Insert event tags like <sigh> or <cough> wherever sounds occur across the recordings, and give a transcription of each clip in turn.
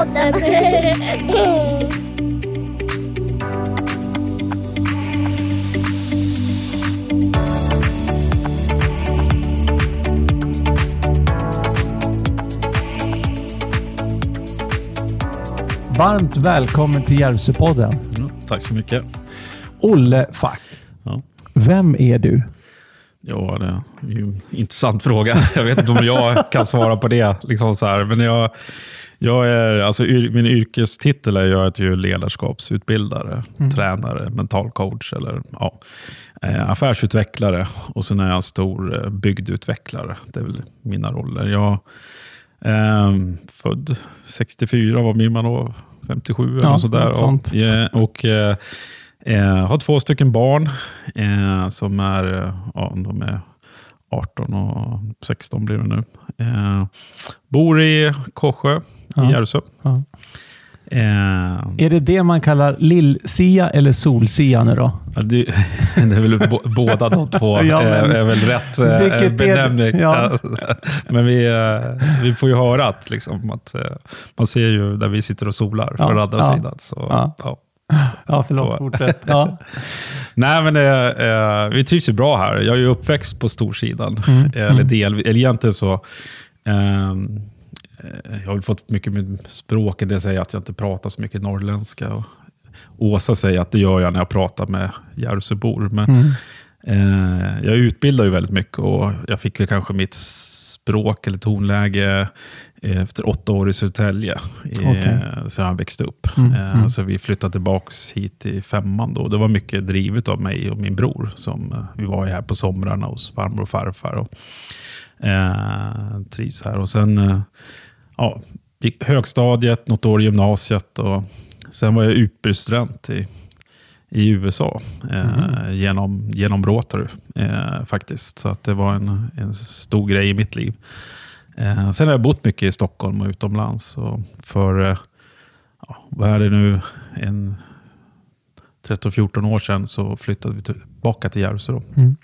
Järvsöpodden. Varmt välkommen till Järvsöpodden. Ja, tack så mycket. Olle Fack. Ja. Vem är du? Ja, det är ju en intressant fråga. Jag vet inte om jag kan svara på det. Liksom så här. Men jag, jag är, alltså, yr, min yrkestitel är jag är ju ledarskapsutbildare, tränare, mental coach eller ja, eh, affärsutvecklare. Och sen är jag stor eh, bygdutvecklare. Det är väl mina roller. Jag är född 64, vad blir man då? 57 eller Ja, något sådär. sånt. Ja, och, eh, Eh, har två stycken barn eh, som är, eh, ja, de är 18 och 16 blir det nu. Eh, bor i Korsjö Ja. i Järvsö. Ja. Eh, Är det det man kallar lill-Sia eller sol-Sia nu då? ja, det, <laughs> det är väl bo, båda de två <laughs> Ja, eh, men- är väl rätt eh, benämning. ja. <laughs> men vi, eh, vi får ju höra att, liksom, att man ser ju där vi sitter och solar Ja, från andra ja. sidan. Så, Ja. ja. Ja, förlåt. Fortsätt. Ja. Nej, men eh, vi trivs ju bra här. Jag är ju uppväxt på storsidan. Mm, Eller, del, eller egentligen så... eh, jag har väl fått mycket med språket. Det säger att jag inte pratar så mycket norrländska. Och Åsa säger att det gör jag när jag pratar med Järvsöbor. Men Mm. eh, jag utbildar ju väldigt mycket och jag fick väl kanske mitt språk eller tonläge eh, efter åtta år i Södertälje. Eh, Okej. Så jag växte upp. Mm, Eh, mm. Så vi flyttade tillbaka hit i femman. Då. Det var mycket drivet av mig och min bror. Som, eh, vi var ju här på somrarna hos farmor och farfar. Och, eh, trivs här. Och sen eh, ja, högstadiet, något år i gymnasiet. Och sen var jag utbytesstudent i, i USA eh, genom, genom Rotary eh, faktiskt. Så att det var en, en stor grej i mitt liv. Eh, sen har jag bott mycket i Stockholm och utomlands. Och för, eh, ja, vad är det nu, en 13-14 år sedan så flyttade vi tillbaka till Järvsö Mm.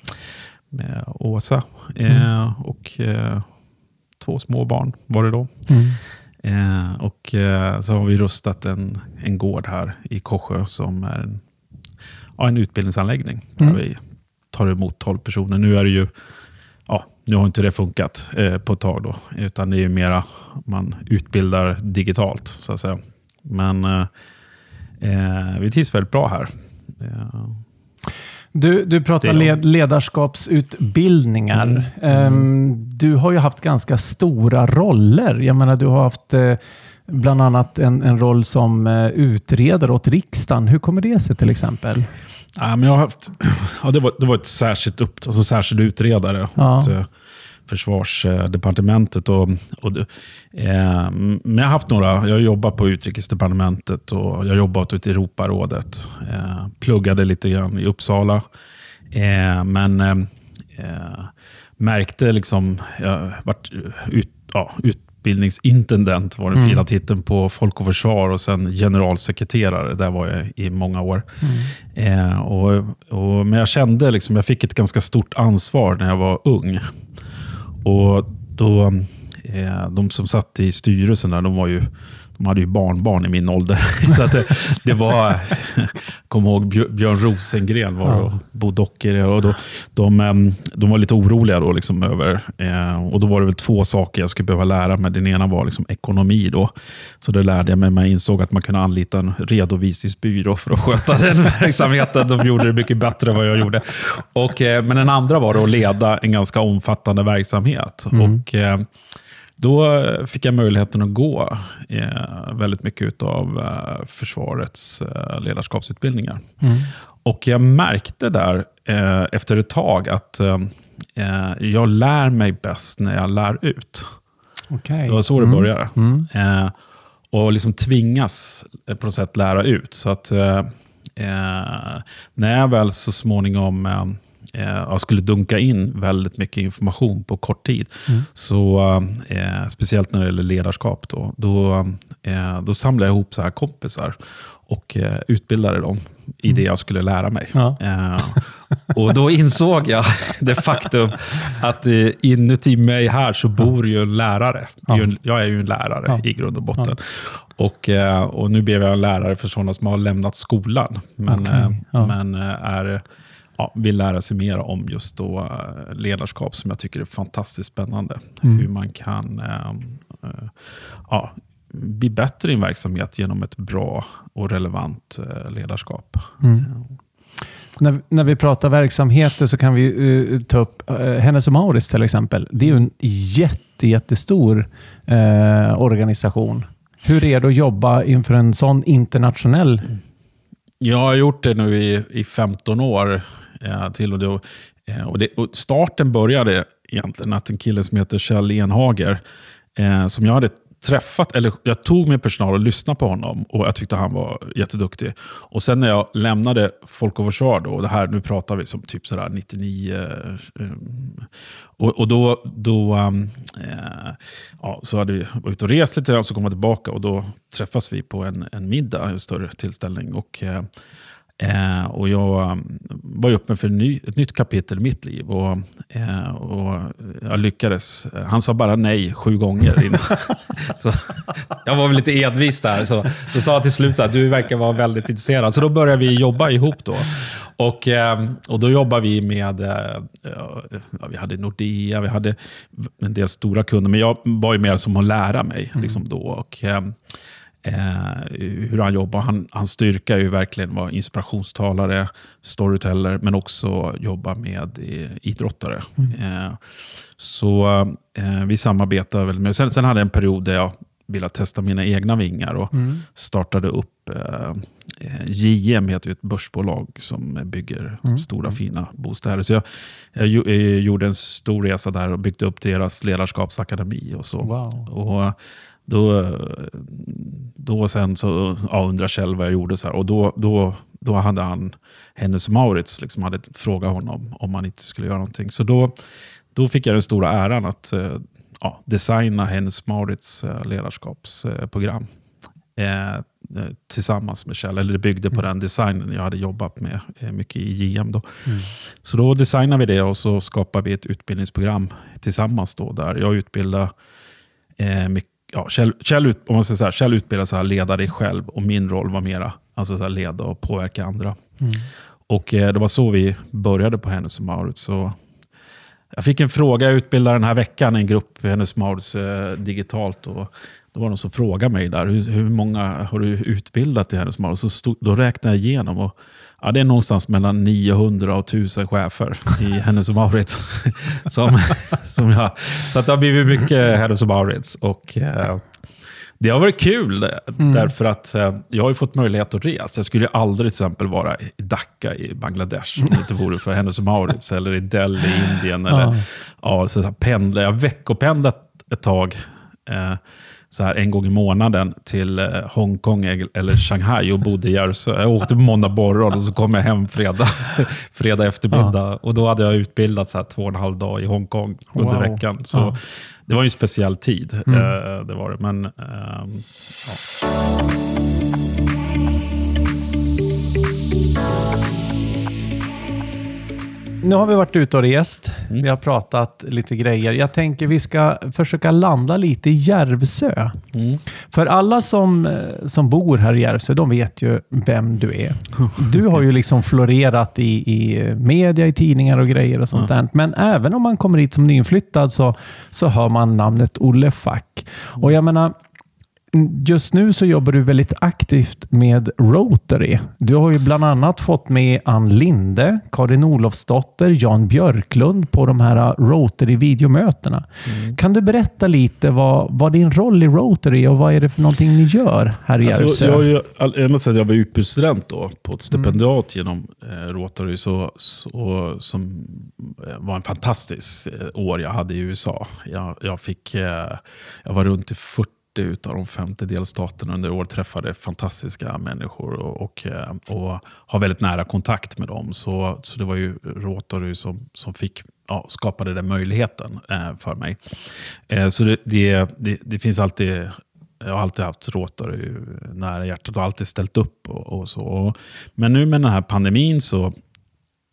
med Åsa. Eh, och eh, två små barn var det då. Mm. Eh, och eh, så har vi rustat en, en gård här i Korsjö som är en, ja, en utbildningsanläggning. Där Mm. vi tar emot 12 personer. Nu är det ju, ja, nu har inte det funkat eh, på ett tag då. Utan det är ju mera, man utbildar digitalt så att säga. Men eh, eh, vi trivs väldigt bra här. Du, du pratar led, ledarskapsutbildningar. Mm. Ehm, du har ju haft ganska stora roller. Jag menar, du har haft eh, bland annat en, en roll som eh, utredare åt riksdagen. Hur kommer det sig till exempel? Ja, men jag har haft, <clears throat> ja, det, var, det var ett särskilt upp, alltså särskild utredare Ja. åt försvarsdepartementet. Och, och, eh, men jag har haft några, jag jobbar på utrikesdepartementet och jag jobbar åt Europarådet. Eh, pluggade lite grann i Uppsala. Eh, men eh, märkte liksom, jag vart ut, ja, utbildningsintendent var den Mm. fina titeln på Folk och Försvar och sen generalsekreterare. Där var jag i många år. Eh, och, och, men jag kände liksom, jag fick ett ganska stort ansvar när jag var ung. Och då, eh, de som satt i styrelsen där, de var ju de hade ju barnbarn i min ålder. <laughs> Så att det, det var, <laughs> kommer ihåg Björ- Björn Rosengren var och Bo Docker. Och då, de, de var lite oroliga då liksom över, eh, och då var det väl två saker jag skulle behöva lära mig. Den ena var liksom ekonomi. Då. Så det lärde jag mig, men jag insåg att man kunde anlita en redovisningsbyrå för att sköta <laughs> den verksamheten. De gjorde det mycket bättre än vad jag gjorde. Och, eh, men den andra var att leda en ganska omfattande verksamhet. Och, eh, då fick jag möjligheten att gå eh, väldigt mycket av eh, försvarets eh, ledarskapsutbildningar. Och jag märkte där eh, efter ett tag att eh, eh, jag lär mig bäst när jag lär ut. Okej. Det var så det började. Mm. Eh, och liksom tvingas eh, på något sätt lära ut. Så att eh, eh, när jag väl så småningom eh, skulle dunka in väldigt mycket information på kort tid, så eh, speciellt när det gäller ledarskap, då, då, eh, då samlade jag ihop så här kompisar och eh, utbildade dem i det jag skulle lära mig. Ja. Eh, och då insåg jag <laughs> det faktum att eh, inuti mig här så bor ju en lärare. En- Jag är ju en lärare Ja. i grund och botten. Och, eh, och nu blev jag en lärare för sådana som har lämnat skolan, men, Okej, eh, ja. men eh, är, ja, vill lära sig mer om just då eh, ledarskap som jag tycker är fantastiskt spännande. Mm. Hur man kan eh, eh, ja, bli bättre i en verksamhet genom ett bra och relevant eh, ledarskap. Mm. När, när vi pratar verksamheter så kan vi eh, ta upp uh, Hennes och Mauritz till exempel. Det är ju en jätte, jättestor eh, organisation. Hur är det att jobba inför en sån internationell... Jag har gjort det nu i, i 15 år. Eh, till och, då, eh, och, det, och starten började egentligen att en kille som heter Kjell Enhager, eh, som jag hade träffat, eller jag tog med personal och lyssnade på honom och jag tyckte han var jätteduktig. Och sen när jag lämnade Folk och Försvar, då, och det här, nu pratar vi som typ sådär 99, eh, eh, och, och då, då äh, ja, så hade vi varit ute och rest lite och så kom jag tillbaka och då träffas vi på en, en middag, en större tillställning. Och, äh, Eh, och jag var öppen för ny, ett nytt kapitel i mitt liv. Och, eh, och jag lyckades. Han sa bara nej sju gånger. Innan. <laughs> så, jag var väl lite edvis där. Så, så sa jag till slut att du verkar vara väldigt intresserad. Så då började vi jobba ihop. då. Och, eh, och då jobbade vi med, eh, ja, vi hade Nordea, vi hade en del stora kunder. Men jag var ju mer som att lära mig liksom då. Och, eh, hur han jobbar. Han, hans styrka är ju verkligen vara inspirationstalare, storyteller, men också jobba med eh, idrottare. Eh, så eh, vi samarbetar väl med... Sen, sen hade jag en period där jag ville testa mina egna vingar och Mm. startade upp eh, eh, JM, heter ett börsbolag som bygger Mm. stora fina bostäder. Så jag, jag eh, gjorde en stor resa där och byggde upp deras ledarskapsakademi och så. Wow. Och då, då sen så ja, undrar Kjell vad jag gjorde. Så här, och då, då, då hade han Hennes Maurits liksom hade frågat honom om han inte skulle göra någonting. Så då, då fick jag den stora äran att eh, ja, designa Hennes Maurits eh, ledarskapsprogram. Eh, eh, tillsammans med Kjell. Eller det byggde på den designen jag hade jobbat med mycket i JM. Då. Mm. Så då designade vi det och så skapade vi ett utbildningsprogram tillsammans. Då, där jag utbildade eh, mycket, ja, Kjell, Kjell, ut, om man ska säga, Kjell utbildade så här, leda dig själv och min roll var mera alltså så här, leda och påverka andra. Mm. Och eh, Det var så vi började på Hennes och Mauritz. Så jag fick en fråga, jag utbildade den här veckan en grupp Hennes och Mauritz eh, digitalt. Och då var det någon som frågade mig där, hur, hur många har du utbildat i Hennes och? Så stod, då räknade jag igenom. Och, ja, det är någonstans mellan 900 och 1000 chefer i Hennes och Mauritz. som, som jag, så att det har blivit mycket Hennes och Mauritz. Och, eh, det har varit kul Mm. därför att eh, jag har ju fått möjlighet att resa. Jag skulle ju aldrig till exempel vara i Dhaka i Bangladesh om det inte vore för Hennes och Mauritz eller i Delhi i Indien. Eller, Ja. ja. så så pendla. Jag har veckopendlat ett tag. Eh, så här en gång i månaden till eh, Hongkong eller Shanghai och bodde i Järvsö. Jag åkte på måndag morgon och så kom jag hem fredag, <laughs> fredag eftermiddag. Och då hade jag utbildat så här två och en halv dag i Hongkong under Wow. veckan. Så Ja. Det var ju en speciell tid. Mm. Eh, det var det. Men, ehm, ja. Nu har vi varit ute och rest. Mm. Vi har pratat lite grejer. Jag tänker vi ska försöka landa lite i Järvsö. Mm. För alla som, eh, som bor här i Järvsö, de vet ju vem du är. <laughs> Du har ju liksom florerat i, i media, i tidningar och grejer och sånt där. Men även om man kommer hit som nyinflyttad så, så hör man namnet Olle Fack. Och jag menar, Just nu så jobbar du väldigt aktivt med Rotary. Du har ju bland annat fått med Ann Linde, Karin Olofsdotter, Jan Björklund på de här Rotary-videomötena. Kan du berätta lite vad, vad din roll i Rotary är och vad är det för någonting ni gör här i Alltså, Järvsö? jag, ända sedan jag var utbytesstudent på ett stipendiat genom eh, Rotary, så, så, som eh, var en fantastisk eh, år jag hade i USA. Jag, jag, fick, eh, jag var runt i 40 utav de 50 delstaterna under år, träffade fantastiska människor och, och, eh, och har väldigt nära kontakt med dem. Så, så det var ju Rotary som, som fick, ja, skapade den möjligheten eh, för mig. Eh, så det, det, det, det finns alltid jag har alltid haft Rotary nära hjärtat och alltid ställt upp. och, och så. Och, men nu med den här pandemin så,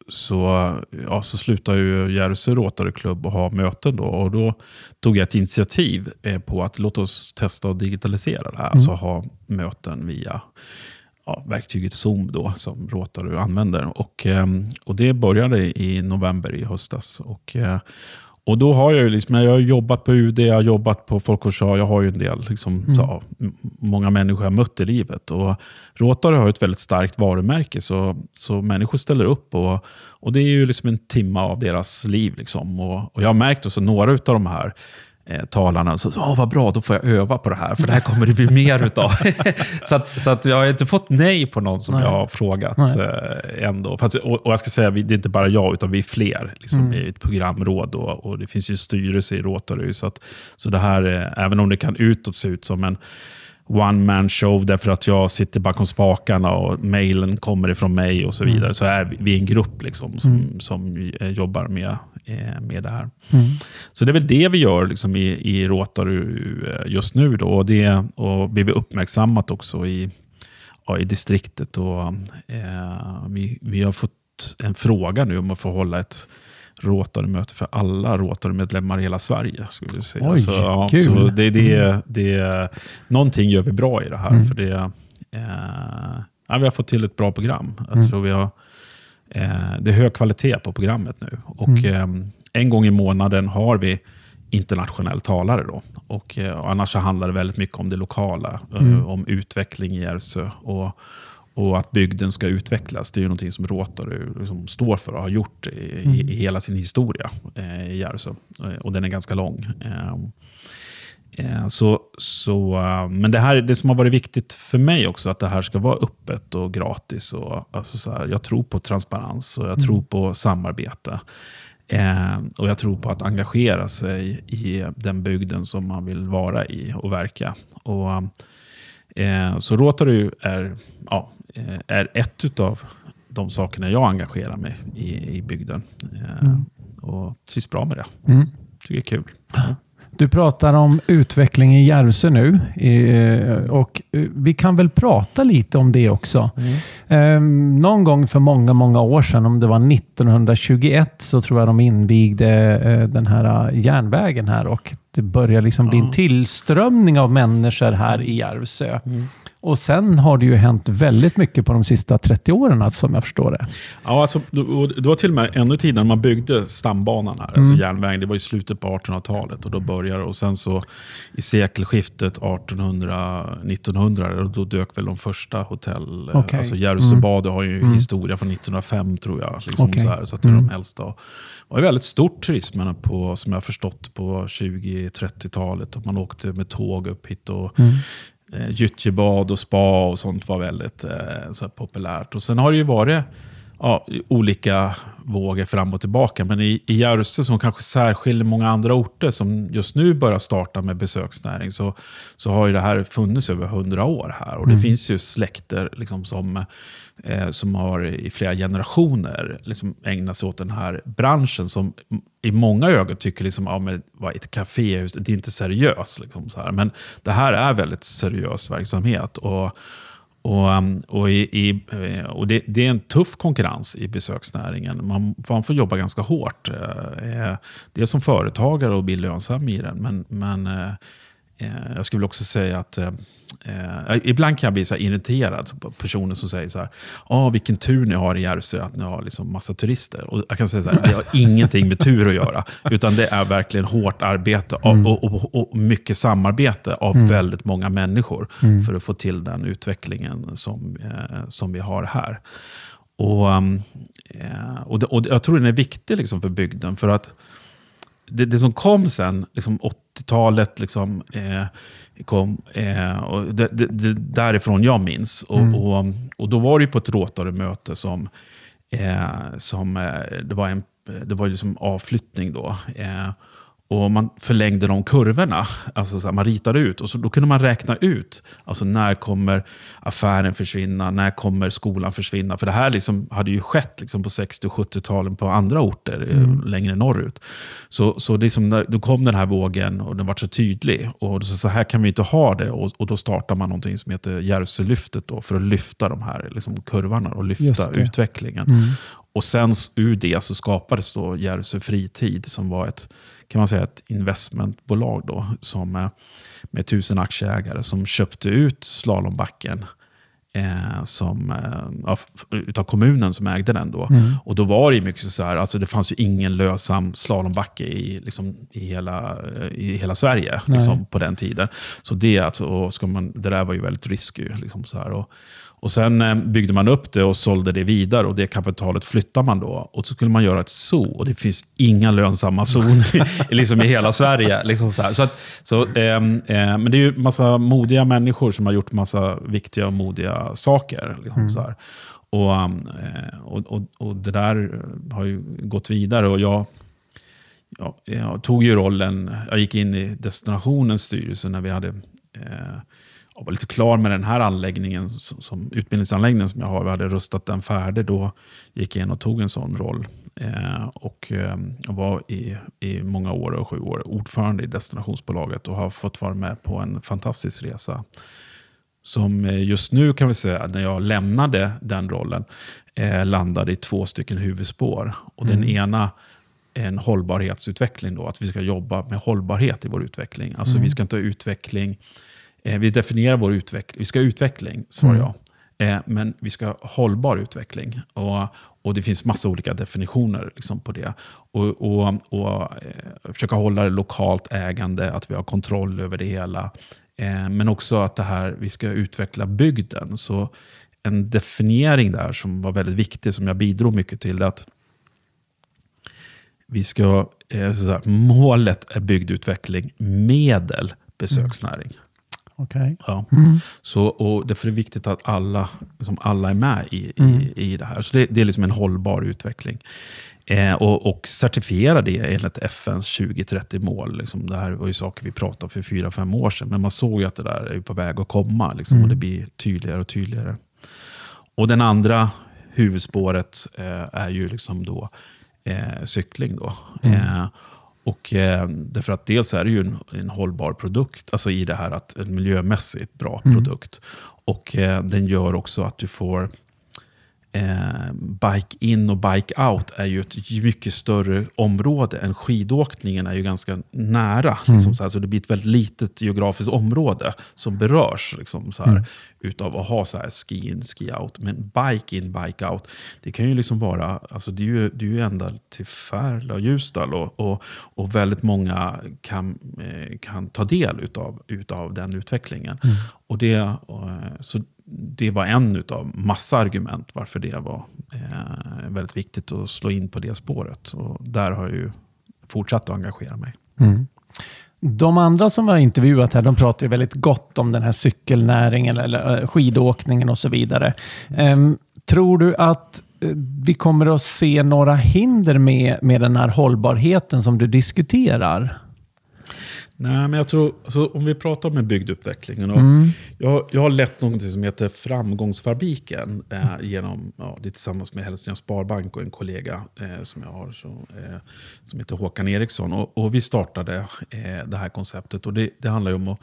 så, ja, så slutade ju Järvsö Rotary Club att ha möten. Då, och då tog jag ett initiativ eh, på att låt oss testa att digitalisera det här. Mm. Alltså ha möten via ja, verktyget Zoom då, som Rotary använder. Och, eh, och det började i november i höstas. Och, eh, och då har jag ju liksom, jag har jobbat på UD, jag har jobbat på Folkårsdag, jag har ju en del, liksom, mm. så, många människor jag mött i livet. Och Rotary har ett väldigt starkt varumärke, så, så människor ställer upp. Och, och det är ju liksom en timme av deras liv. Liksom. Och, och jag har märkt att några av de här eh, talarna. Så, Åh, vad bra, då får jag öva på det här, för det här kommer det bli mer utav. <laughs> så att, så att jag har inte fått nej på någon som nej. jag har frågat eh, ändå. Att, och, och, jag ska säga, det är inte bara jag, utan vi är fler liksom, mm. i ett programråd. Och, och, det finns ju styrelse i Rotary. Så, att, så det här, eh, även om det kan utåt se ut som en one man show därför att jag sitter bakom spakarna och mejlen kommer ifrån mig och så vidare. Mm. Så är vi en grupp liksom, som, mm. som jobbar med, eh, med det här. Mm. Så det är väl det vi gör liksom, i, i Rotary eh, just nu. Då, och det och blir uppmärksammat också i, ja, i distriktet. Och, eh, vi, vi har fått en fråga nu om att få hålla ett Rotary-möte för alla Rotary-medlemmar i hela Sverige. Skulle jag säga. Oj, så, ja, kul. Så det, det, mm. det, någonting gör vi bra i det här. Mm. För det, eh, ja, vi har fått till ett bra program. Jag mm. tror vi har, eh, det är hög kvalitet på programmet nu. Och, mm. eh, en gång i månaden har vi internationell talare. Då. Och, eh, och annars så handlar det väldigt mycket om det lokala, eh, mm. om utveckling i Järvsö. Och, och att bygden ska utvecklas, det är ju någonting som Rotary liksom står för och har gjort i, mm. i hela sin historia eh, i Järvsö. Eh, och den är ganska lång. Eh, eh, så, så, eh, men det, här, det som har varit viktigt för mig också, att det här ska vara öppet och gratis. Och, alltså så här, jag tror på transparens och jag mm. tror på samarbete. Eh, och jag tror på att engagera sig i den bygden som man vill vara i och verka. Och, eh, så Rotary är ja, Eh, är ett av de sakerna jag engagerar mig i, i bygden. Eh, mm. Och trivs bra med det. Mm. Tycker det är kul. Mm. Du pratar om utveckling i Järvsö nu och eh, vi kan väl prata lite om det också. Mm. Ehm, någon gång för många, många år sedan, om det var 1921, så tror jag de invigde den här järnvägen här och det börjar liksom bli en tillströmning av människor här i Järvsö. Mm. Och sen har det ju hänt väldigt mycket på de sista 30 åren, som jag förstår det. Ja, alltså, det var till och med ännu tidigare när man byggde stambanan här, alltså mm. alltså järnvägen. Det var i slutet på 1800-talet och då började Och sen så i sekelskiftet 1800-1900, då dök väl de första hotell... Okay. Alltså Järvsöbadet mm. har ju mm. historia från 1905 tror jag. Liksom, okay. så, här, så att det är de mm. äldsta. Det var väldigt stort turismen på, som jag förstått, på 20-30-talet. Man åkte med tåg upp hit och mm eh, gyttjebad och spa och sånt var väldigt eh, så populärt. Och sen har det ju varit ja, olika vågor fram och tillbaka. Men i, i Järvsö, som kanske särskiljer många andra orter som just nu börjar starta med besöksnäring, så, så har ju det här funnits över hundra år här. Och det mm. finns ju släkter liksom, som eh, som har i flera generationer liksom ägnat sig åt den här branschen som i många ögon tycker liksom, ja, men, vad ett kaféhus, det är inte seriöst. Liksom, så här. Men det här är väldigt seriös verksamhet. Och, och, um, och, i, i, eh, och det, det, är en tuff konkurrens i besöksnäringen. Man, man får jobba ganska hårt. Eh, eh Dels som företagare och bli lönsam i den. Men, men eh, eh, jag skulle också säga att Eh, ibland kan jag bli så irriterad på personer som säger så här, oh, vilken tur ni har i Järvsö att ni har liksom massa turister. Och jag kan säga så här, det har <laughs> ingenting med tur att göra, utan det är verkligen hårt arbete och, mm. och, och, och mycket samarbete av mm. väldigt många människor mm. för att få till den utvecklingen som, eh, som vi har här. Och, eh, och, det, och jag tror den är viktig liksom för bygden, för att det, det som kom sen, liksom 80-talet, liksom, eh, kom. Eh, och det, det, det, därifrån jag minns. Och, mm. och, och, då var det på ett Rotary-möte som, eh, som eh, det var en det var liksom avflyttning då. Och man förlängde de kurvorna. Alltså så här, man ritade ut och så, då kunde man räkna ut. Alltså när kommer affären försvinna? När kommer skolan försvinna? För det här liksom hade ju skett liksom på 60 och 70-talen på andra orter eh, mm. längre norrut. Så, så liksom, då kom den här vågen och den var så tydlig. Och så, så här kan vi inte ha det. Och, och då startar man någonting som heter Järvsölyftet för att lyfta de här liksom, kurvorna och lyfta utvecklingen. Mm. Och sen ur det så skapades då Järvsö Fritid som var ett, kan man säga, ett investmentbolag då, som, eh, med tusen aktieägare som köpte ut slalombacken eh, som, eh, utav kommunen som ägde den. Då. Mm. Och då var det mycket så här, alltså det fanns ju ingen lönsam slalombacke i, liksom, i, hela, i hela Sverige liksom, på den tiden. Så det, alltså, ska man, det där var ju väldigt risky. Liksom, så här, och, och Sen eh, byggde man upp det och sålde det vidare och det kapitalet flyttar man då. Och så skulle man göra ett zoo och det finns inga lönsamma zon <laughs> liksom i hela Sverige. Liksom så så, att, så eh, eh, men det är ju massa modiga människor som har gjort massa viktiga och modiga saker. Liksom mm. så här. Och, eh, och, och, och, det där har ju gått vidare. och jag ja, jag tog ju rollen, jag gick in i destinationens styrelse när vi hade jag var lite klar med den här anläggningen, som, som utbildningsanläggningen som jag har. Vi hade rustat den färdig. Då gick in och tog en sån roll. Eh, och eh, jag var i, i många år, och sju år, ordförande i destinationsbolaget och har fått vara med på en fantastisk resa. Som eh, just nu kan vi säga, när jag lämnade den rollen, eh, landade i två stycken huvudspår. Och mm. Den ena en hållbarhetsutveckling. Då, att vi ska jobba med hållbarhet i vår utveckling. Alltså mm. Vi ska inte ha utveckling Eh, vi definierar vår utveckling. Vi ska ha utveckling, svarar mm. jag. Eh, men vi ska ha hållbar utveckling. Och, och Det finns massa olika definitioner liksom på det. Och, och, och eh, Försöka hålla det lokalt ägande, att vi har kontroll över det hela. Eh, men också att det här, vi ska utveckla bygden. Så en definiering där som var väldigt viktig, som jag bidrog mycket till, att vi ska, eh, så här, målet är bygdutveckling, medel besöksnäring. Mm. Okay. Ja. Mm. Så, och därför är det viktigt att alla, liksom alla är med i, mm. i, i det här. Så det, det, är liksom en hållbar utveckling. Eh, och, och certifiera det enligt FNs 2030-mål. Liksom, det här var ju saker vi pratade om för fyra, fem år sedan. Men man såg ju att det där är på väg att komma. Liksom, mm. Och det blir tydligare och tydligare. Och den andra huvudspåret eh, är ju liksom då eh, cykling. Då. Mm. Eh, och, eh, därför att dels är det ju en, en, hållbar produkt, alltså i det här att en miljömässigt bra mm. produkt. Och eh, den gör också att du får eh, bike in och bike out är ju ett mycket större område än skidåkningen är ju ganska nära. Mm. Liksom så, här, så det blir ett väldigt litet geografiskt område som berörs liksom så här, mm. utav att ha så här ski in, ski out. Men bike in, bike out, det kan ju liksom vara, alltså det är ju, det är ju ända till Färla och Ljusdal och, och, och väldigt många kan, eh, kan ta del utav, utav den utvecklingen. Mm. Och det, och, så det var en av massa argument varför det var eh, väldigt viktigt att slå in på det spåret. Och där har jag ju fortsatt att engagera mig. Mm. De andra som vi har intervjuat här, de pratar ju väldigt gott om den här cykelnäringen eller eh, skidåkningen och så vidare. Um, tror du att eh, vi kommer att se några hinder med, med den här hållbarheten som du diskuterar? Nej, men jag tror, alltså, om vi pratar om en bygduppveckling. mm. jag, jag har lett något som heter Framgångsfabriken. Eh, genom, ja, det är tillsammans med Hälsinglands Sparbank och en kollega eh, som jag har så, eh, som heter Håkan Eriksson. Och, och vi startade eh, det här konceptet. och Det, det handlar ju om att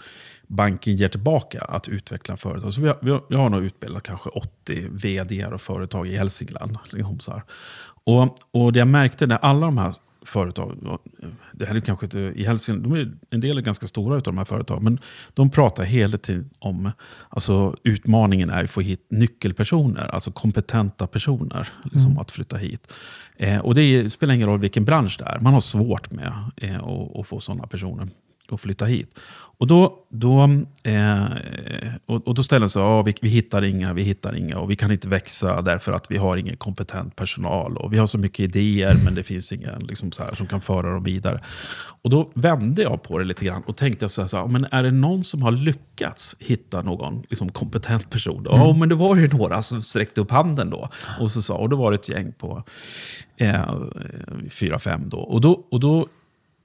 banken ger tillbaka att utveckla företag. Så vi har, vi har, vi har nog utbildat kanske 80 vd och företag i Hälsingland. Liksom så här. Och, och det jag märkte när alla de här företag. Det här är kanske inte i Hälsingland, de är, en del är ganska stora av de här företagen, men de pratar hela tiden om, alltså utmaningen är att få hit nyckelpersoner, alltså kompetenta personer, liksom, mm. att flytta hit. Eh, och det spelar ingen roll vilken bransch det är, man har svårt med eh, att, att få sådana personer att flytta hit. Och då, då, eh, och, och, då ställer sig ja, vi, vi hittar inga, vi hittar inga och vi kan inte växa därför att vi har ingen kompetent personal. Och vi har så mycket idéer men det finns ingen liksom, så här, som kan föra dem vidare. Och då vände jag på det lite grann och tänkte så här, så här men är det någon som har lyckats hitta någon liksom, kompetent person? Mm. Ja, men det var ju några som sträckte upp handen då. Och, så sa, och då var det ett gäng på eh, fyra, fem då. Och då, och då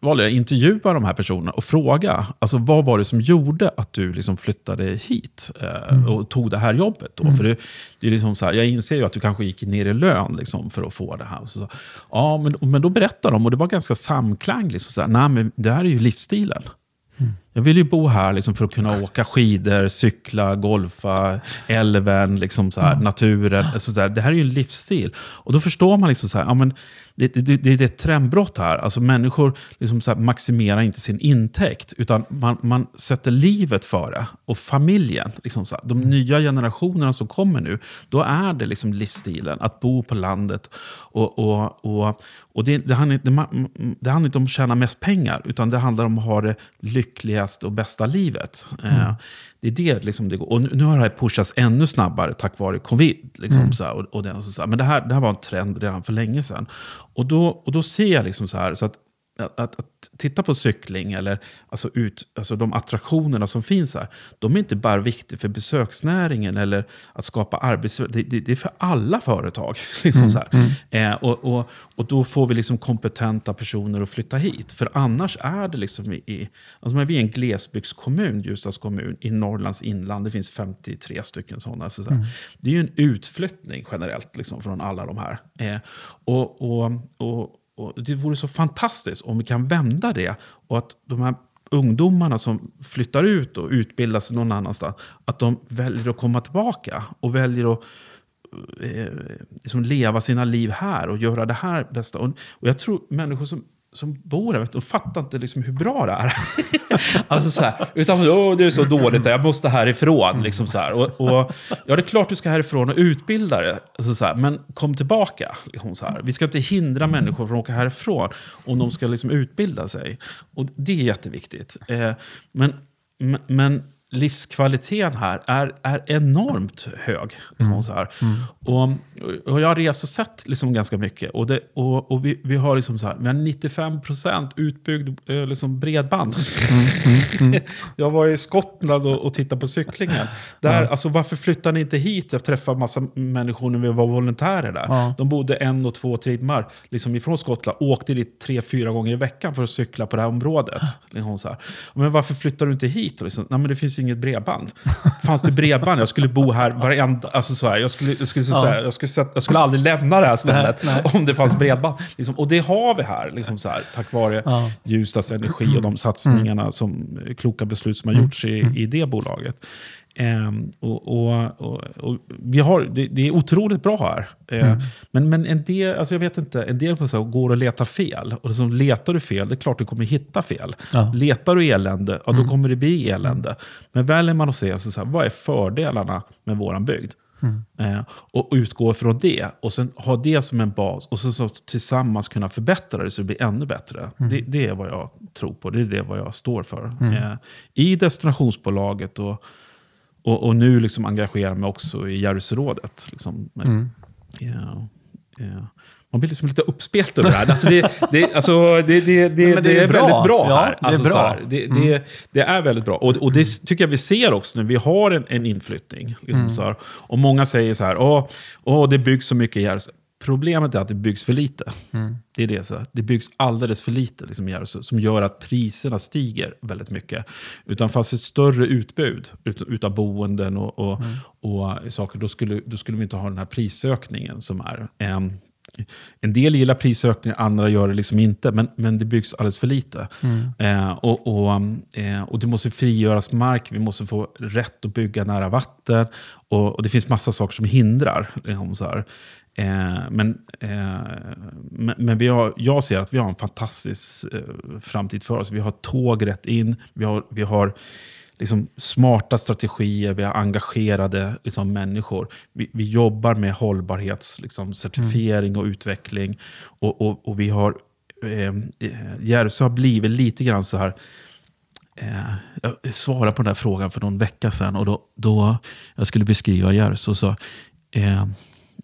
valde jag att intervjua de här personerna och fråga, alltså, vad var det som gjorde att du liksom flyttade hit eh, mm. och tog det här jobbet? Då? Mm. För det, det är liksom så här, jag inser ju att du kanske gick ner i lön liksom, för att få det här. Så, ja, men, men då berättade de, och det var ganska samklang, liksom, så här, nej, men det här är ju livsstilen. Mm. Jag vill ju bo här liksom för att kunna åka skidor, cykla, golfa, älven, liksom så här, naturen. Alltså så här. Det här är ju en livsstil. Och då förstår man liksom så här, ja, men det, det, det, är ett trendbrott här. Alltså människor liksom så maximerar inte sin intäkt, utan man, man sätter livet före. Och familjen, liksom så här, de nya generationerna som kommer nu, då är det liksom livsstilen. Att bo på landet. Och, och, och, och det, det, handlar, det, det handlar inte om att tjäna mest pengar, utan det handlar om att ha det lyckligaste och bästa livet. Mm. Eh, det är det liksom det går. Och nu har det här pushats ännu snabbare tack vare covid. Liksom, mm. så här, och, och och så här. Men det här, det här var en trend redan för länge sedan. Och då, och då ser jag liksom så här, så att att, att, att, titta på cykling, eller alltså ut, alltså de attraktionerna som finns här, de är inte bara viktiga för besöksnäringen eller att skapa arbetsrätt. Det, det, det, är för alla företag. <laughs> Liksom mm, så mm. eh, och, och, och då får vi liksom kompetenta personer att flytta hit. För annars är det liksom i... Alltså vi är en glesbygdskommun, Ljusdals kommun, i Norrlands inland. Det finns 53 stycken sådana. Så, så mm. Det är ju en utflyttning generellt liksom, från alla de här. Eh, och, och, och och det vore så fantastiskt om vi kan vända det och att de här ungdomarna som flyttar ut och utbildar sig någon annanstans, att de väljer att komma tillbaka och väljer att eh, liksom leva sina liv här och göra det här bästa. Och, och jag tror människor som som bor där, de fattar inte liksom hur bra det är. <laughs> alltså så här, utan oh, det är så dåligt, jag måste härifrån. Liksom så här. Och, och, ja, det är klart du ska härifrån och utbilda dig, alltså så här, men kom tillbaka. Liksom så här. Vi ska inte hindra människor från att åka härifrån om de ska liksom utbilda sig. Och det är jätteviktigt. Eh, men, men livskvaliteten här är, är enormt hög. Mm. Så här. Mm. Och, och jag har rest och sett liksom ganska mycket. Och, det, och, och vi, vi har liksom så här, vi har 95% utbyggd eh, liksom bredband. Mm. mm, mm. <laughs> jag var i Skottland och, och tittade på cyklingen. Där, alltså, varför flyttar ni inte hit? Jag träffade massa människor när vi var volontärer där. De bodde en och två timmar liksom ifrån Skottland. Åkte dit tre, fyra gånger i veckan för att cykla på det här området. Liksom så här. Men varför flyttar du inte hit? Liksom, Nej, men det finns inget bredband. Fanns det bredband, jag skulle bo här varenda... Alltså så här, jag, skulle, jag, skulle, så här, jag, skulle, jag skulle aldrig lämna det här stället nej, nej. om det fanns bredband. Liksom, och det har vi här, liksom så här tack vare ja. Ljusdals Energi och de satsningarna, mm. som, kloka beslut som har gjorts i, mm. i det bolaget. Um, och, och, och, och, vi har, det, det, är otroligt bra här. Uh, mm. Men, men en del, alltså jag vet inte, en del på så går och letar fel. Och liksom, letar du fel, det är klart du kommer hitta fel. Ja. Letar du elände, ja, då mm. kommer det bli elände. Men väljer man att se, alltså, så här, vad är fördelarna med våran bygd? Mm. Uh, och utgå från det. Och sen ha det som en bas. Och sen så tillsammans kunna förbättra det så det blir ännu bättre. Mm. Det, det, är vad jag tror på. Det är det vad jag står för. Uh, I destinationsbolaget och och, och nu liksom engagerar mig också i Järvsörådet. Liksom, mm. yeah, yeah. Man blir liksom lite uppspelt över det här. Alltså det, det, alltså det, det, det, det är, är väldigt bra ja, här. Alltså det, är bra. Här, det, mm. det, det, är väldigt bra. Och, och det tycker jag vi ser också när vi har en, en inflyttning. Liksom mm. Och många säger så här, åh, åh det byggs så mycket i Järvsö. Problemet är att det byggs för lite. Mm. Det är det, så. Det byggs alldeles för lite liksom, som gör att priserna stiger väldigt mycket. Utan fanns ett större utbud ut, utav boenden och, och, mm. och, saker, då skulle, då skulle vi inte ha den här prisökningen som är. Um, en del gillar prisökningar, andra gör det liksom inte. Men, men det byggs alldeles för lite. Mm. Eh, och, och, eh, och det måste frigöras mark, vi måste få rätt att bygga nära vatten. Och, och det finns massa saker som hindrar. Liksom så här. Eh, men eh, men, vi har, jag ser att vi har en fantastisk eh, framtid för oss. Vi har tåg rätt in, vi har, vi har liksom smarta strategier, vi har engagerade liksom, människor. Vi, vi jobbar med hållbarhetscertifiering liksom, och utveckling. Och, och, och vi har, eh, eh, Järvsö har blivit lite grann så här, Eh, jag svarade på den här frågan för någon vecka sedan och då, då jag skulle beskriva Järvsö så eh,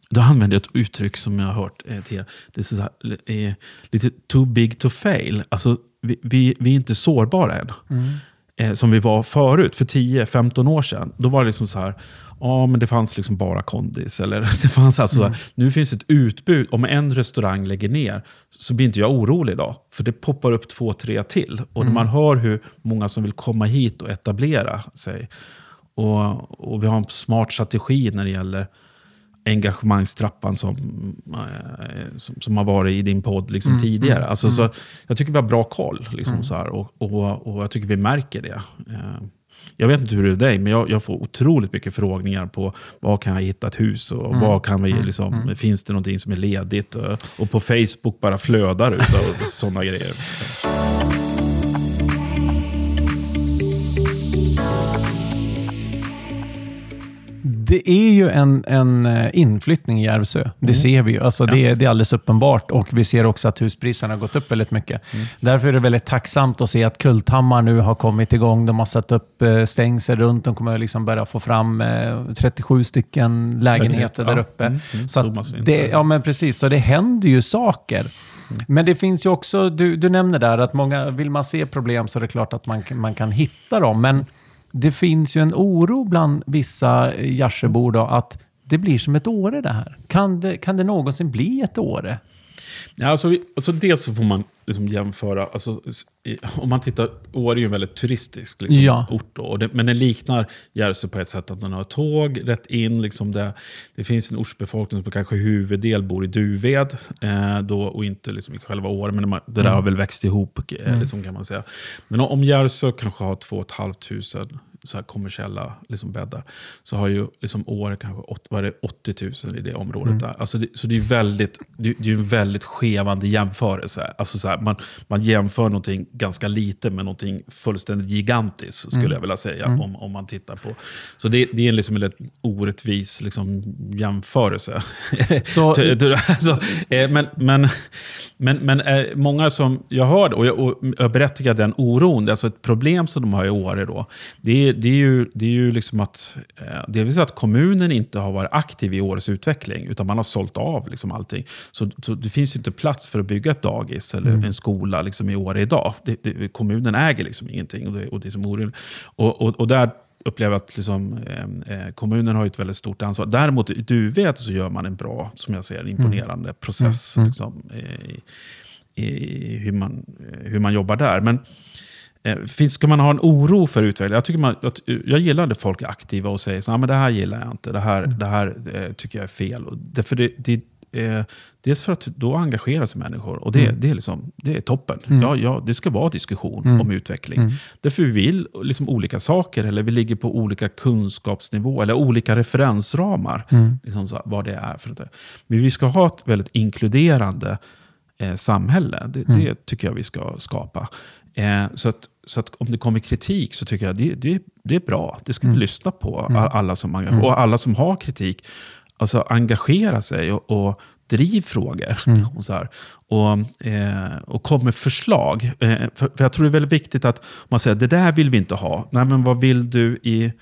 då använder jag ett uttryck som jag har hört eh, till Det är så här, eh, lite too big to fail. Alltså, vi, vi, vi är inte sårbara än. Mm. Eh, som vi var förut, för 10-15 år sedan. Då var det liksom så här, ja men det fanns liksom bara kondis. Eller, <laughs> det fanns alltså, mm. Nu finns ett utbud. Om en restaurang lägger ner så blir inte jag orolig idag. För det poppar upp två, tre till. Och mm. när man hör hur många som vill komma hit och etablera sig. Och, och vi har en smart strategi när det gäller engagemangstrappan som, eh, som, som, har varit i din podd liksom mm, tidigare. Mm, alltså, Så, jag tycker vi har bra koll. Liksom, mm. så här, och, och, och jag tycker vi märker det. Eh, jag vet inte hur det är dig, men jag, jag, får otroligt mycket förfrågningar på var kan jag hitta ett hus och mm. vad kan vi, mm. liksom, mm. finns det någonting som är ledigt? Och, och på Facebook bara flödar ut av sådana grejer. <laughs> det är ju en, en eh, inflyttning i Järvsö. Det mm. ser vi ju. Alltså ja. det, det, är alldeles uppenbart. Och vi ser också att huspriserna har gått upp väldigt mycket. Mm. Därför är det väldigt tacksamt att se att Kulthammar nu har kommit igång. De har satt upp eh, stängsel runt. De kommer liksom börja få fram 37 eh, stycken lägenheter ja. där uppe. Mm. mm. Så det, ja, men precis. Så det händer ju saker. Mm. Men det finns ju också, du, du nämner där att många, vill man se problem så är det klart att man, man kan hitta dem. Men det finns ju en oro bland vissa eh, Gärsöbor att det blir som ett Åre det här. Kan det, kan det någonsin bli ett Åre? Ja, alltså, alltså dels så får man liksom jämföra, alltså, om man tittar, Åre är ju en väldigt turistisk liksom, ja. ort. Då, det, men den liknar Järvsö på ett sätt att den har tåg rätt in. Liksom det, det finns en ortsbefolkning som kanske huvuddel bor i Duved eh, då, och inte liksom, i själva Åre. Men det där mm. har väl växt ihop eh, mm. liksom, kan man säga. Men om Järvsö kanske har 2 500 så här kommersiella liksom bäddar, så har ju liksom Åre kanske 80, 80 000 i det området. Mm. Där. Alltså det, så det är, väldigt, det, det är en väldigt skevande jämförelse. Alltså så här, man, man jämför någonting ganska lite med någonting fullständigt gigantiskt, skulle mm. jag vilja säga. Mm. Om, om man tittar på. Så det, det är liksom en orättvis liksom, jämförelse. Så, <laughs> alltså, eh, men, men, men, men eh, många som jag hör, och jag, och jag berättigar den oron, alltså ett problem som de har i Åre då, det är, det är ju, det är ju liksom att, eh, delvis att kommunen inte har varit aktiv i Åres utveckling, utan man har sålt av liksom allting. Så, så det finns ju inte plats för att bygga ett dagis eller mm. en skola liksom i Åre idag. Det, det, kommunen äger liksom ingenting och det, och det är som orimligt. Och, och, och där upplever att liksom, eh, eh, kommunen har ett väldigt stort ansvar. Däremot i Duved så gör man en bra, som jag ser imponerande mm. process mm. Liksom, i, i, hur, man, hur man jobbar där. Men eh, finns, ska man ha en oro för utvecklingen? Jag, tycker man, jag, jag gillar när folk är aktiva och säger att det här gillar jag inte, det här, mm. det här eh, tycker jag är fel. Och därför det, det, eh, dels för att då engagerar sig människor och det, mm. det, är, liksom, det är toppen. Mm. Ja, ja, det ska vara diskussion mm. om utveckling. Mm. Därför vi vill liksom olika saker, eller vi ligger på olika kunskapsnivå eller olika referensramar. Mm. Liksom så, vad det är för det. Men vi ska ha ett väldigt inkluderande eh, samhälle. Det, mm. det, tycker jag vi ska skapa. Eh, så att så att om det kommer kritik så tycker jag det, det, det är bra. Det ska vi mm. lyssna på, alla som, mm. och alla som har kritik alltså, engagera sig och, och driv frågor. Mm. <laughs> Och, så här. Och, eh, och kom med förslag. Eh, för, för, jag tror det är väldigt viktigt att man säger det där vill vi inte ha. Nej, men vad vill du i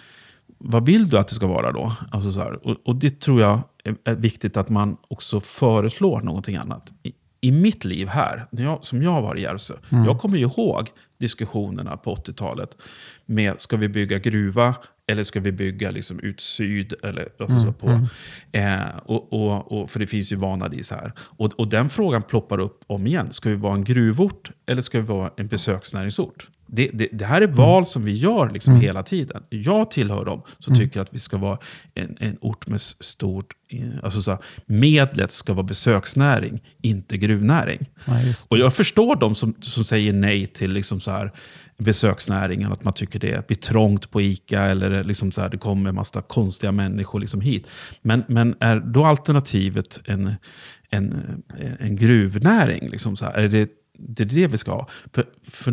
vad vill du att det ska vara då? Alltså så och, och, det tror jag är, är, viktigt att man också föreslår någonting annat. I, i mitt liv här, när jag, som jag var i Järvsö, mm. jag kommer ihåg diskussionerna på 80-talet med ska vi bygga gruva eller ska vi bygga liksom ut syd? Eller, alltså mm, på, mm. Eh, och, och, och, för det finns ju vanadis här. Och, och den frågan ploppar upp om igen. Ska vi vara en gruvort eller ska vi vara en besöksnäringsort? Det, det, det här är val mm. som vi gör liksom mm. hela tiden. Jag tillhör dem som mm. tycker att vi ska vara en, en ort med stort... Alltså så här, medlet ska vara besöksnäring, inte gruvnäring. Ja, och jag förstår dem som, som säger nej till liksom så här, besöksnäringen, att man tycker det blir trångt på ICA eller liksom så här, det kommer en massa konstiga människor liksom hit. Men, men är då alternativet en, en, en gruvnäring? Liksom så här, är det det är det vi ska ha. För, för,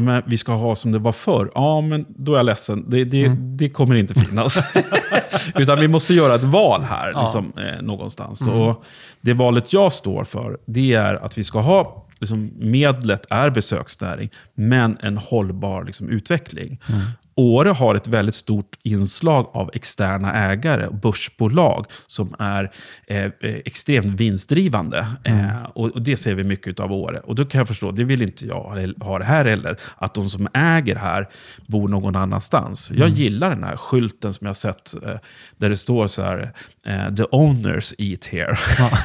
nej, vi ska ha som det var förr. Ja, men då är jag ledsen. Det, det, mm. det kommer inte finnas. <laughs> Utan vi måste göra ett val här, ja. liksom, eh, någonstans. Mm. Och det valet jag står för, det är att vi ska ha liksom, medlet är besöksnäring, men en hållbar liksom, utveckling. Mm. Åre har ett väldigt stort inslag av externa ägare, börsbolag, som är eh, eh, extremt vinstdrivande. Mm. Eh, och, och, Det ser vi mycket av Åre. Och då kan jag förstå, det vill inte jag ha det här heller, att de som äger här bor någon annans. Mm. Jag gillar den här skylten som jag sett, eh, där det står så här, the owners eat here.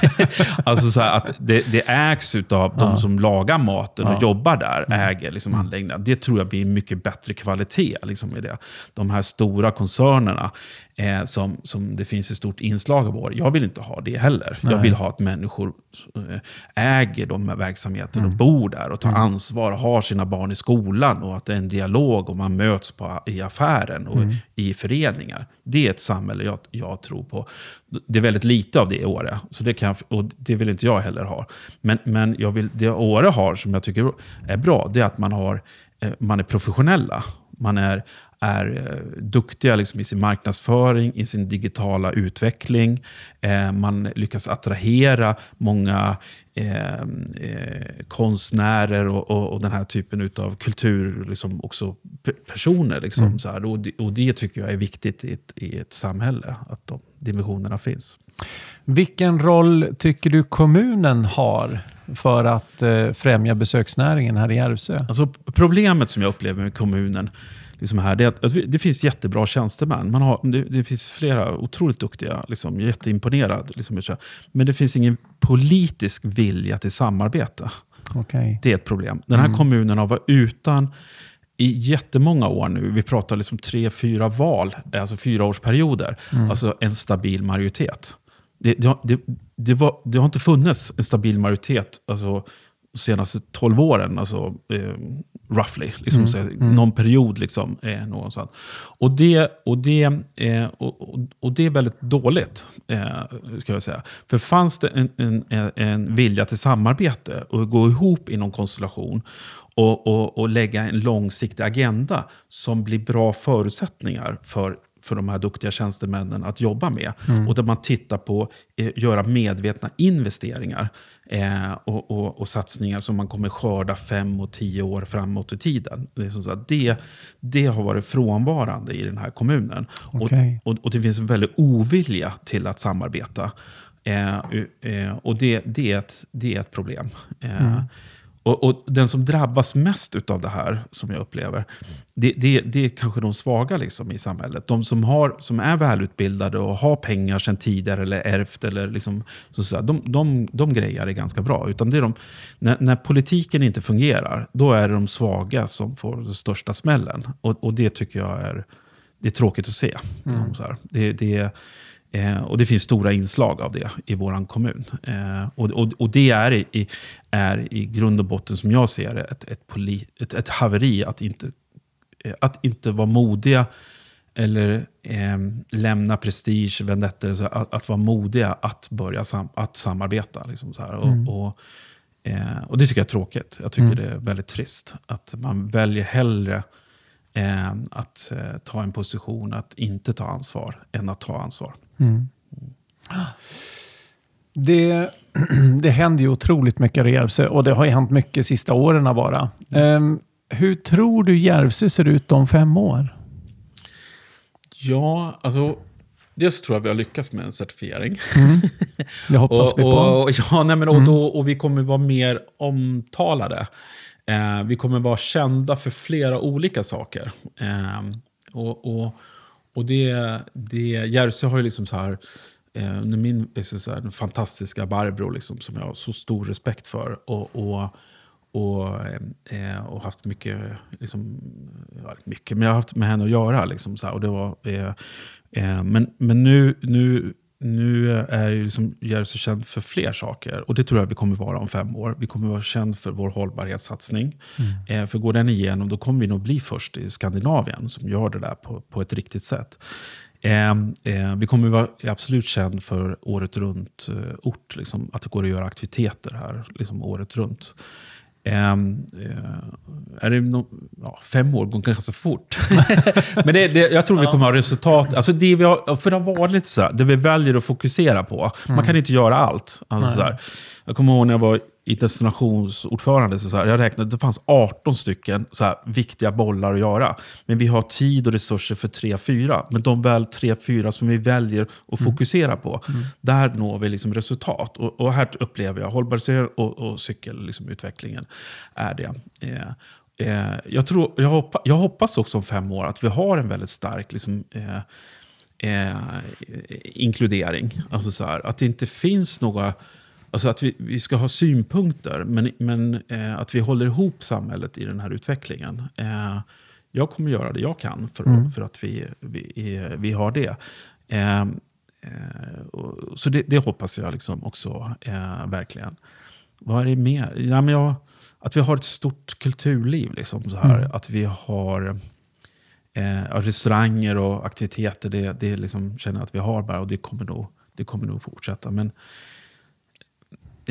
<laughs> alltså så att det, det ägs av de som lagar maten och jobbar där, äger liksom anläggningen. Det tror jag blir mycket bättre kvalitet liksom, i det. De här stora koncernerna eh, som, som det finns ett stort inslag av. Jag vill inte ha det heller. Jag vill ha att människor eh, äger de här verksamheterna och bor där och tar ansvar och har sina barn i skolan och att det är en dialog och man möts på, i affären och i föreningar. Det är ett samhälle jag, jag tror på. Det är väldigt lite av det i Åre, så det, kan, och det vill inte jag heller ha. Men, men jag vill, det Åre har, som jag tycker är bra, det är att man, har, eh, man är professionella. Man är, är eh, duktiga liksom i sin marknadsföring, i sin digitala utveckling. Eh, man lyckas attrahera många eh, konstnärer och, och, och den här typen av kultur, liksom också pe- personer. Liksom, så här. Och, det, och det tycker jag är viktigt i ett, i ett samhälle, att de dimensionerna finns. Vilken roll tycker du kommunen har för att eh, främja besöksnäringen här i Järvsö? Alltså, problemet som jag upplever med kommunen liksom här, det att, det finns jättebra tjänstemän. Man har, det, det finns flera otroligt duktiga, liksom, jätteimponerad. Liksom, men det finns ingen politisk vilja till samarbete. Okej. Det är ett problem. Den här kommunen har varit utan i jättemånga år nu. Vi pratar liksom tre, fyra val, alltså fyraårsperioder. Alltså en stabil majoritet. Det, det, har, det, var, det har inte funnits en stabil majoritet alltså, senaste 12 åren. Alltså, eh, roughly. Liksom, så, Någon period liksom, eh, någonstans. Och det, och, det, eh, och, och, det är väldigt dåligt, eh, ska jag säga. För fanns det en, en, en- en vilja till samarbete och gå ihop i någon konstellation och, och, och lägga en långsiktig agenda som blir bra förutsättningar för för de här duktiga tjänstemännen att jobba med. Och där man tittar på eh, göra medvetna investeringar eh, och, och, och satsningar som man kommer skörda fem och tio år framåt i tiden. Det, är som så att det, det har varit frånvarande i den här kommunen. Okej. Och, och, och det finns en väldig ovilja till att samarbeta. Eh, eh, och det, det, är ett, det är ett problem. Eh, och, och den som drabbas mest av det här, som jag upplever, det, det, det är kanske de svaga liksom, i samhället. De som, har, som är välutbildade och har pengar sedan tidigare eller ärvt, eller liksom, så, så, de, de, de grejer är ganska bra. Utan det är de, när, när politiken inte fungerar, då är det de svaga som får den största smällen. Och, och det tycker jag är, det är tråkigt att se. Så här. Det, det, Eh, och det finns stora inslag av det i vår kommun. Eh, och, och, och det är i, är i grund och botten, som jag ser det, ett, ett, poli, ett, ett haveri att inte, eh, att inte vara modiga eller eh, lämna prestige, vendettor, så att, att vara modiga att börja sam, att samarbeta. Liksom så här. Och, och, eh, och det tycker jag är tråkigt. Jag tycker det är väldigt trist. Att man väljer hellre eh, att eh, ta en position att inte ta ansvar än att ta ansvar. Det, <clears throat> det händer ju otroligt mycket i Järvsö och det har ju hänt mycket sista åren bara. Ehm, hur tror du Järvsö ser ut om fem år? Ja, alltså... Dels tror jag vi har lyckats med en certifiering. <laughs> Det hoppas och, vi på. och, ja, nej, men, och, då, och vi kommer vara mer omtalade. Eh, vi kommer vara kända för flera olika saker. Eh, och, och, och det, det, Järvsö har ju liksom så här, eh, under min liksom så här, den fantastiska Barbro liksom, som jag har så stor respekt för. Och, och, och, eh, eh och haft mycket, liksom, mycket, men jag har haft med henne att göra. Liksom, så här, och det var, eh, eh, men, men nu, nu, nu är ju liksom Järvsö känd för fler saker. Och det tror jag vi kommer vara om fem år. Vi kommer vara känd för vår hållbarhetssatsning. Eh, för går den igenom, då kommer vi nog bli först i Skandinavien som gör det där på, på ett riktigt sätt. Eh, eh, vi kommer vara absolut känd för året runt eh. Liksom, att det går att göra aktiviteter här liksom, året runt. Ehm, eh, är det no, ja, fem år går ganska fort. <laughs> Men det, det, jag tror vi kommer ha resultat. Alltså det vi har, för det har varit lite så här, det vi väljer att fokusera på. Man kan inte göra allt. Alltså så jag kommer ihåg när jag var i destinationsordförande, så så här, jag räknade, det fanns 18 stycken så här, viktiga bollar att göra. Men vi har tid och resurser för 3-4. Men de väl 3-4 som vi väljer att fokusera på, där når vi liksom resultat. Och, och här upplever jag hållbarhet och, och cykelutvecklingen liksom, utvecklingen är det. Eh, eh, jag, tror, jag, hoppa, jag hoppas också om fem år att vi har en väldigt stark liksom, eh, eh, inkludering. Alltså så här, att det inte finns några... Alltså att vi, vi ska ha synpunkter, men, men eh, att vi håller ihop samhället i den här utvecklingen. Eh, jag kommer göra det jag kan för, mm. för att vi, vi, vi har det. Eh, eh så det, det, hoppas jag liksom också eh, verkligen. Vad är det mer? Ja, men jag, att vi har ett stort kulturliv. Liksom, så här. Mm. Att vi har eh, restauranger och aktiviteter. Det, det liksom, känner jag att vi har bara och det kommer nog, det kommer nog fortsätta. Men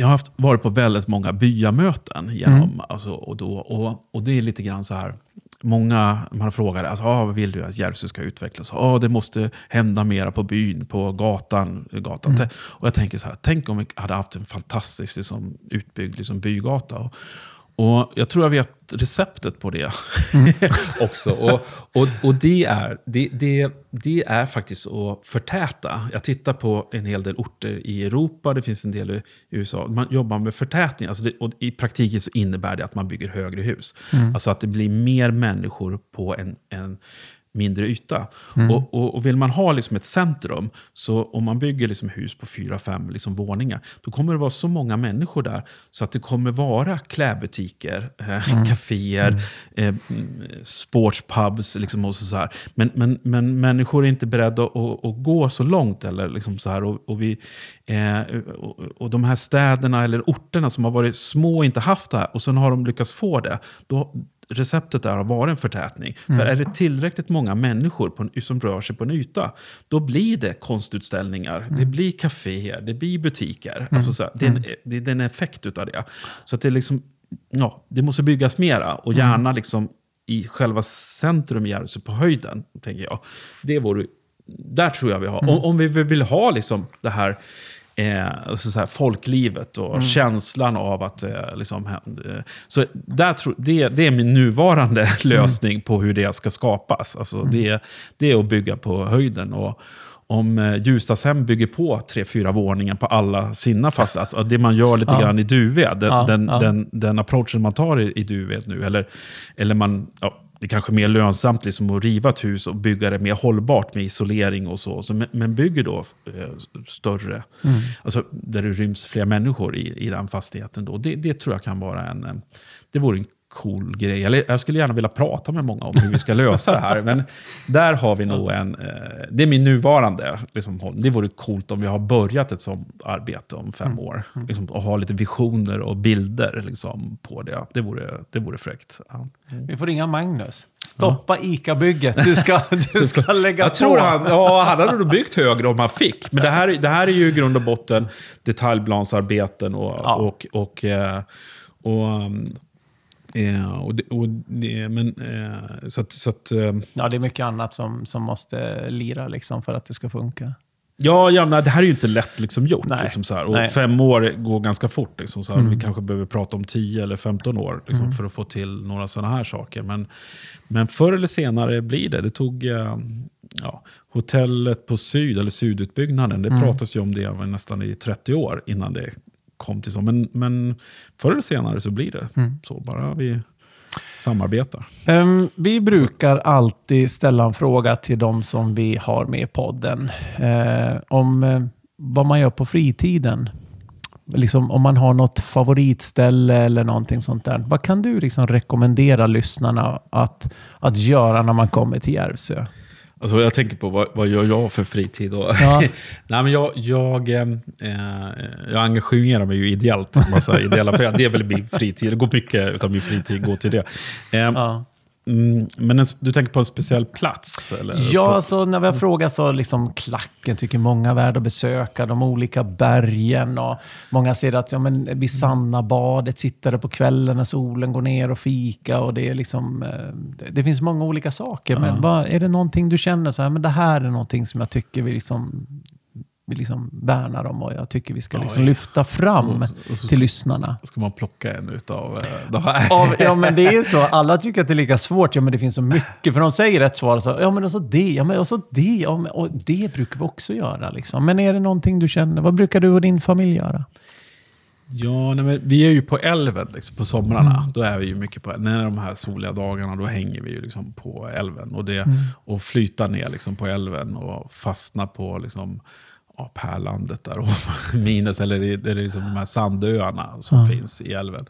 jag har haft, varit på väldigt många byamöten. Genom, mm. alltså, och, då, och, och det är lite grann så här. Många man frågar alltså, ah, vad vill du att Järvsö ska utvecklas? Ah, det måste hända mera på byn, på gatan. gatan. Mm. Och jag tänker så här, tänk om vi hade haft en fantastisk liksom, utbyggd liksom, bygata. Och, och Jag tror jag vet receptet på det mm. <laughs> också. Och, och, och det, är, det, det, det är faktiskt att förtäta. Jag tittar på en hel del orter i Europa, det finns en del i USA. Man jobbar med förtätning. Alltså det, och I praktiken så innebär det att man bygger högre hus. Mm. Alltså att det blir mer människor på en, en mindre yta. Mm. Och, och, och, vill man ha liksom ett centrum, så om man bygger liksom hus på fyra, fem liksom våningar, då kommer det vara så många människor där så att det kommer vara klädbutiker, eh, mm. <laughs> kaféer, mm. eh, sportspubs liksom och så, här. Men, men, men människor är inte beredda att, att, att gå så långt. Eller liksom så här. Och, och vi, eh, och de här städerna eller orterna som har varit små och inte haft det här, och sen har de lyckats få det, då, receptet där har varit en förtätning. Mm. För är det tillräckligt många människor på en, som rör sig på en yta, då blir det konstutställningar, mm. det blir kaféer, det blir butiker. Mm. Alltså så här, det, är en, mm. det är en effekt av det. Så att det, liksom, ja, det måste byggas mera och mm. gärna liksom i själva centrum i Järvsö på höjden, tänker jag. Det vore, där tror jag vi har. Mm. Om, om vi vill ha liksom det här eh, alltså så här, folklivet och mm. känslan av att eh, liksom, eh, Så där tro, det, det är min nuvarande <laughs> lösning mm. på hur det ska skapas. Alltså, mm. det, det är att bygga på höjden. Och, om eh, Ljusdalshem bygger på tre, fyra våningar på alla sina fastigheter, alltså det man gör lite ja. grann i Duved, den, ja, den, ja. den, den approachen man tar i, i Duved nu, eller, eller man, ja, det är kanske är mer lönsamt liksom att riva ett hus och bygga det mer hållbart med isolering och så. så men, bygger då eh, större, mm. alltså där det ryms fler människor i, i den fastigheten. Då. Det, det tror jag kan vara en, det vore en cool grej. Eller, jag skulle gärna vilja prata med många om hur vi ska lösa det här. Men där har vi nog en... Eh, det är min nuvarande liksom, Det vore coolt om vi har börjat ett sånt arbete om fem mm. år. Mm. Liksom, och har lite visioner och bilder liksom, på det. Det vore, det vore fräckt. Ja. Mm. Vi får ringa Magnus. Stoppa. ICA-bygget. Du ska, <laughs> du ska lägga jag på. Tror han, ja, han hade nog byggt högre om han fick. Men det här, det här är ju i grund och botten detaljplansarbeten och, ja. och, och, eh, och, och Eh, och det, och det, men, eh, så att, så att, eh, ja, det är mycket annat som, som måste lira liksom, för att det ska funka. Ja, ja nej, det här är ju inte lätt liksom, gjort. Nej, liksom, så här. Och fem år går ganska fort. Liksom, så mm. Vi kanske behöver prata om 10 eller 15 år liksom, mm. för att få till några sådana här saker. Men, men förr eller senare blir det. Det tog eh, ja, hotellet på Syd, eller Sydutbyggnaden. Det mm. pratas ju om det nästan i 30 år innan det kom till så. Men, men förr eller senare så blir det mm. så. Bara vi samarbetar. Um, vi brukar alltid ställa en fråga till de som vi har med i podden. Uh, om uh, vad man gör på fritiden. Liksom, om man har något favoritställe eller någonting sånt där. Vad kan du liksom rekommendera lyssnarna att, att göra när man kommer till Järvsö? Alltså jag tänker på vad, vad gör jag för fritid? Och, ja. <laughs> Nej, men jag, jag, eh, jag engagerar mig ju ideellt. Massa ideella, för det är väl min fritid. Det går mycket av min fritid går till det. Eh, ja. Mm, men en, du tänker på en speciell plats? Eller? Ja, på... alltså, när vi har frågat så liksom klacken tycker många är värda att besöka. De olika bergen och många säger att ja, men vid Sannabadet, sitta där på kvällen när solen går ner och fika. Och det, är liksom, eh, det, finns många olika saker. Men vad, är det någonting du känner så här, men det här är någonting som jag tycker vi liksom vi liksom värnar om och jag tycker vi ska liksom lyfta fram så, till lyssnarna. Ska man plocka en utav eh, de <laughs> här? Av, ja, men det är ju så. Alla tycker att det är lika svårt. Ja, men det finns så mycket. För de säger ett svar. Så, ja, men och så det. Ja, men och så det. Ja, men, och det brukar vi också göra. Liksom. Men är det någonting du känner? Vad brukar du och din familj göra? Ja, nej, men vi är ju på älven liksom, på somrarna. Då är vi ju mycket på När de här soliga dagarna, då hänger vi ju liksom på älven. Och, det, och flyttar ner liksom på älven och fastnar på liksom, ja, Pärlandet där och <laughs> Minus, eller är liksom de här sandöarna som finns i älven.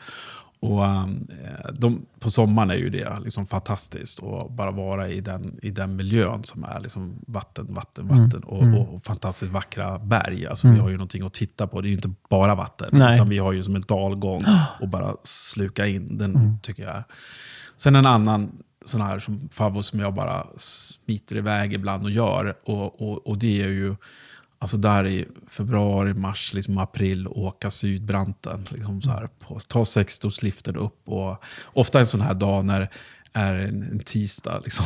Och um, de, På sommaren är ju det liksom fantastiskt att bara vara i den, i den miljön som är liksom vatten, vatten, vatten och, Mm. och fantastiskt vackra berg. Alltså, Vi har ju någonting att titta på. Det är ju inte bara vatten, Nej. utan vi har ju som en dalgång <gasps> och bara sluka in. Den Mm. tycker jag är. Sen en annan sån här som favvo som jag bara smiter iväg ibland och gör. Och, och, och det är ju Alltså där i februari, mars, liksom april, åka Sydbranten. Liksom så här, på, ta sexstolsliften upp. Och, ofta en sån här dag när är en, en tisdag, liksom,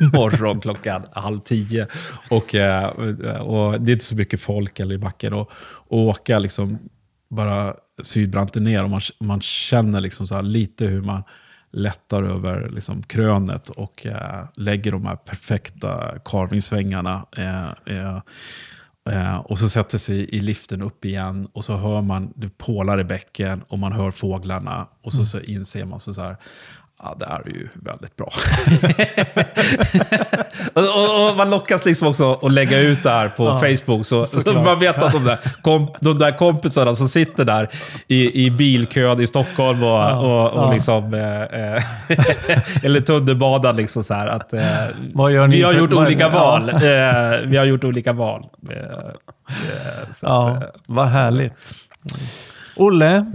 <laughs> morgon klockan halv tio. Och, eh, och det är inte så mycket folk eller i backen. Och, och åka liksom bara Sydbranten ner och man, man känner liksom så här lite hur man lättar över liksom krönet och äh, lägger de här perfekta carvingsvängarna. Äh, eh, äh, Eh, och så sätter sig i liften upp igen och så hör man det pålar i bäcken och man hör fåglarna. Och så, så inser man så, så här, ja det är ju väldigt bra. <laughs> och, och, och man lockas liksom också att lägga ut det här på Facebook. Så, så man vet att de där, komp, de där kompisarna som sitter där i, i bilkön i Stockholm och, och, och ja. liksom... Eh, eh, <laughs> eller tunnelbanan liksom så här. Att, eh, Vad gör ni vi har gjort olika ja. val. Eh, vi har gjort olika val. Eh, eh, så att, Ja, eh, vad härligt. Olle,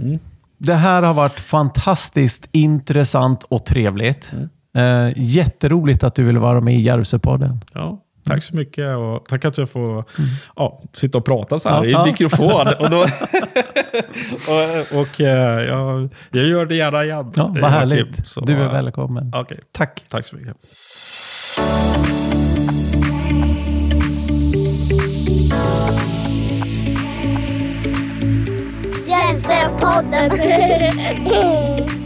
det här har varit fantastiskt intressant och trevligt. Eh, jätteroligt att du ville vara med i Järvsöpodden. ja, tack så mycket och tack att jag får ja, sitta och prata så här Ja, i ja. mikrofon. <laughs> och, då, <laughs> och, och eh, jag, jag gör det gärna igen. Ja, vad härligt. Så, Du är välkommen. Okej, Tack. tack så mycket. Hjälpsöpodden! <laughs>